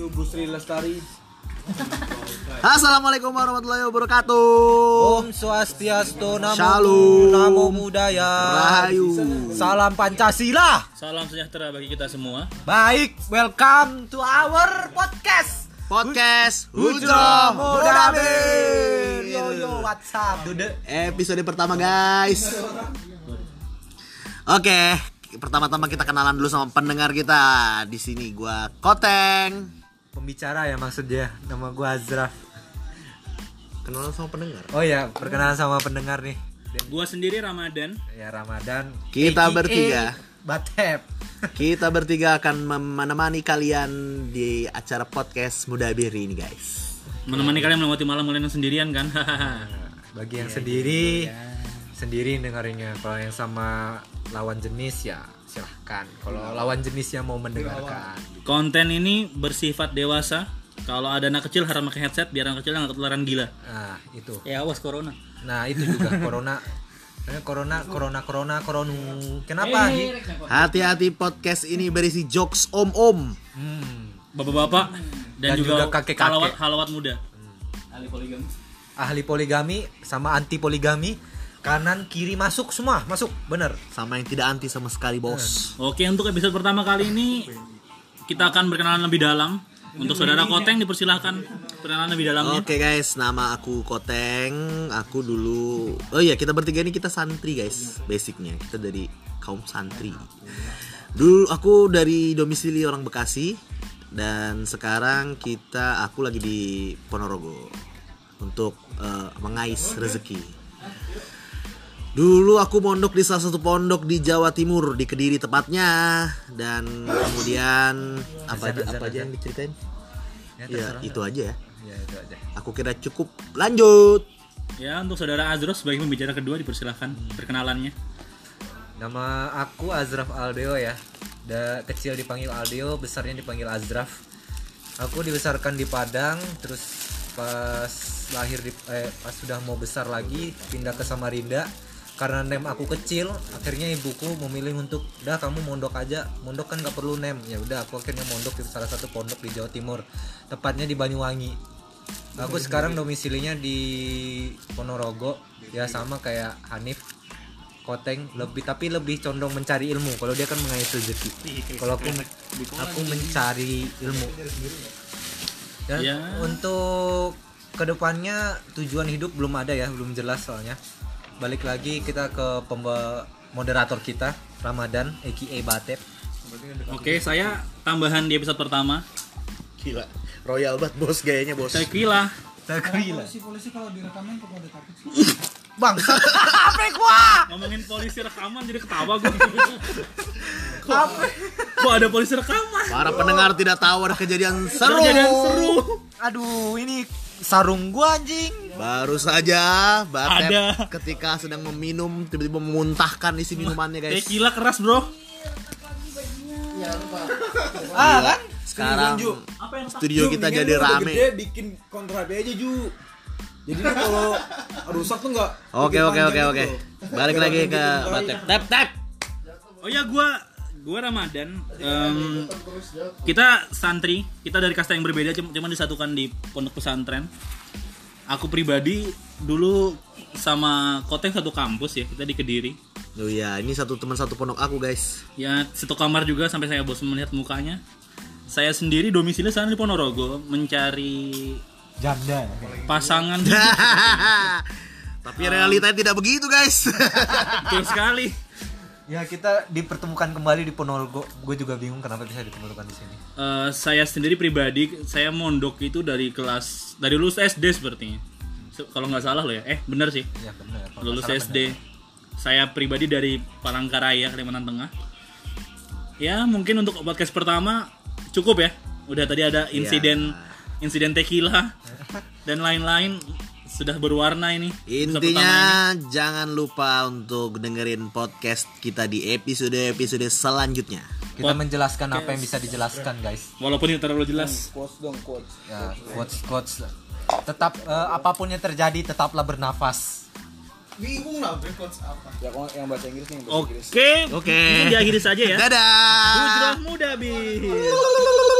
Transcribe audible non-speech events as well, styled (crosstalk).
you Bu Sri Lestari. (laughs) Assalamualaikum warahmatullahi wabarakatuh. Om Swastiastu Namo Shalom. Namo Buddhaya. Rahayu. Salam Pancasila. Salam sejahtera bagi kita semua. Baik, welcome to our podcast. Podcast Hujro. Modabir. Yo yo, what's up, dude? Episode pertama guys. Oke, pertama-tama kita kenalan dulu sama pendengar kita. Di sini gua Koteng. Pembicara ya maksudnya. Nama gua Azraf. Kenalan sama pendengar. Oh ya, perkenalan sama pendengar nih. Dan Gua sendiri Ramadan. ya Ramadan. Kita AKA bertiga. Batep. Kita bertiga akan menemani kalian di acara podcast Mudabir ini guys. Menemani kalian melewati malam kalian yang sendirian kan? Bagi yang sendiri, sendiri dengerinnya. Kalau yang sama lawan jenis ya silahkan. Kalau lawan jenisnya mau mendengarkan. Konten ini bersifat dewasa. Kalau ada anak kecil harus pakai headset biar anak kecil nggak ketularan gila. Nah itu. Ya awas corona. Nah itu juga (laughs) corona. Eh, corona, corona, corona, corona. Kenapa? Gi? Hati-hati podcast ini berisi jokes om-om. Hmm. Bapak-bapak dan, Dan juga, juga kakek-kakek. halawat halawat muda. Ahli poligami sama anti poligami. Kanan kiri masuk semua masuk bener. Sama yang tidak anti sama sekali bos. Oke, untuk episode pertama kali ini kita akan berkenalan lebih dalam. Untuk saudara Koteng dipersilahkan perkenalan lebih dalamnya. Oke guys, nama aku Koteng. Aku dulu Oh iya, kita bertiga ini kita santri guys. Basicnya kita dari kaum santri. Dulu aku dari domisili orang Bekasi dan sekarang kita aku lagi di Ponorogo untuk eh, mengais rezeki. Dulu aku mondok di salah satu pondok di Jawa Timur di Kediri tepatnya dan kemudian apa aja apa aja yang diceritain? Ya, Ya, terserah. itu aja ya. Ya itu aja. Aku kira cukup. Lanjut. Ya, untuk saudara Azros sebagai pembicara kedua dipersilahkan perkenalannya. Nama aku Azraf Aldeo ya. Da, kecil dipanggil Aldeo, besarnya dipanggil Azraf. Aku dibesarkan di Padang, terus pas lahir di eh, pas sudah mau besar lagi pindah ke Samarinda. Karena nem aku kecil, akhirnya ibuku memilih untuk, "Dah kamu mondok aja. Mondok kan gak perlu nem." Ya udah, aku akhirnya mondok di salah satu pondok di Jawa Timur, tepatnya di Banyuwangi. Aku sekarang domisilinya di Ponorogo, ya sama kayak Hanif Koteng lebih tapi lebih condong mencari ilmu kalau dia kan mengais rezeki kalau aku aku mencari ilmu dan Ya. untuk ke depannya tujuan hidup belum ada ya belum jelas soalnya balik lagi kita ke moderator kita Ramadan aka Batep Oke, saya tambahan di episode pertama. Gila. Royal banget bos gayanya bos. Tequila. Takwila polisi kalau direkamin kok ada takut sih bang apa gua Ngomongin polisi rekaman jadi ketawa gue. Kok, kok ada polisi rekaman? Para pendengar tidak tahu ada kejadian seru. Kejadian seru. aduh ini sarung gua anjing Baru saja Batep Ada. ketika sedang meminum tiba-tiba memuntahkan isi minumannya guys. Tequila keras, Bro. ah kan Sekarang Apa yang studio kita Ju, jadi rame. gede bikin kontrabe aja Ju jadi kalau rusak tuh nggak Oke oke oke gitu oke. Balik lagi ke Batep. Tap tap. Oh ya, gua gua Ramadan. Em, kita santri, kita dari kasta yang berbeda cuma cuma disatukan di pondok pesantren. Aku pribadi dulu sama Koteng satu kampus ya, kita di Kediri. Oh iya, ini satu teman satu pondok aku guys. Ya, satu kamar juga sampai saya bosan melihat mukanya. Saya sendiri domisili sana di Ponorogo mencari janda pasangan hidup. (laughs) Tapi realitanya tidak begitu guys. Betul sekali. Ya kita dipertemukan kembali di Ponorogo. Gue juga bingung kenapa bisa ditemukan di sini. Eh, saya sendiri pribadi saya mondok itu dari kelas dari lulus SD sepertinya Se- kalau nggak salah loh ya. Eh bener sih. Ya. Kalau lulus salah SD saya pribadi dari Palangkaraya Kalimantan Tengah. Ya mungkin untuk podcast pertama cukup ya. Udah tadi ada insiden insiden tequila (laughs) dan lain-lain sudah berwarna ini pertama ini. Intinya jangan lupa untuk dengerin podcast kita di episode-episode selanjutnya. Kita menjelaskan apa yang bisa dijelaskan, guys. walaupun ini terlalu jelas quotes dong quotes Ya, quotes quotes. Tetap eh, apa pun yang terjadi tetaplah bernafas. bingung lah quotes apa ya kalau yang bahasa Inggris nih yang bahasa oke Inggris Oke. ini diakhiri saja ya Dadah. Hujrah muda bis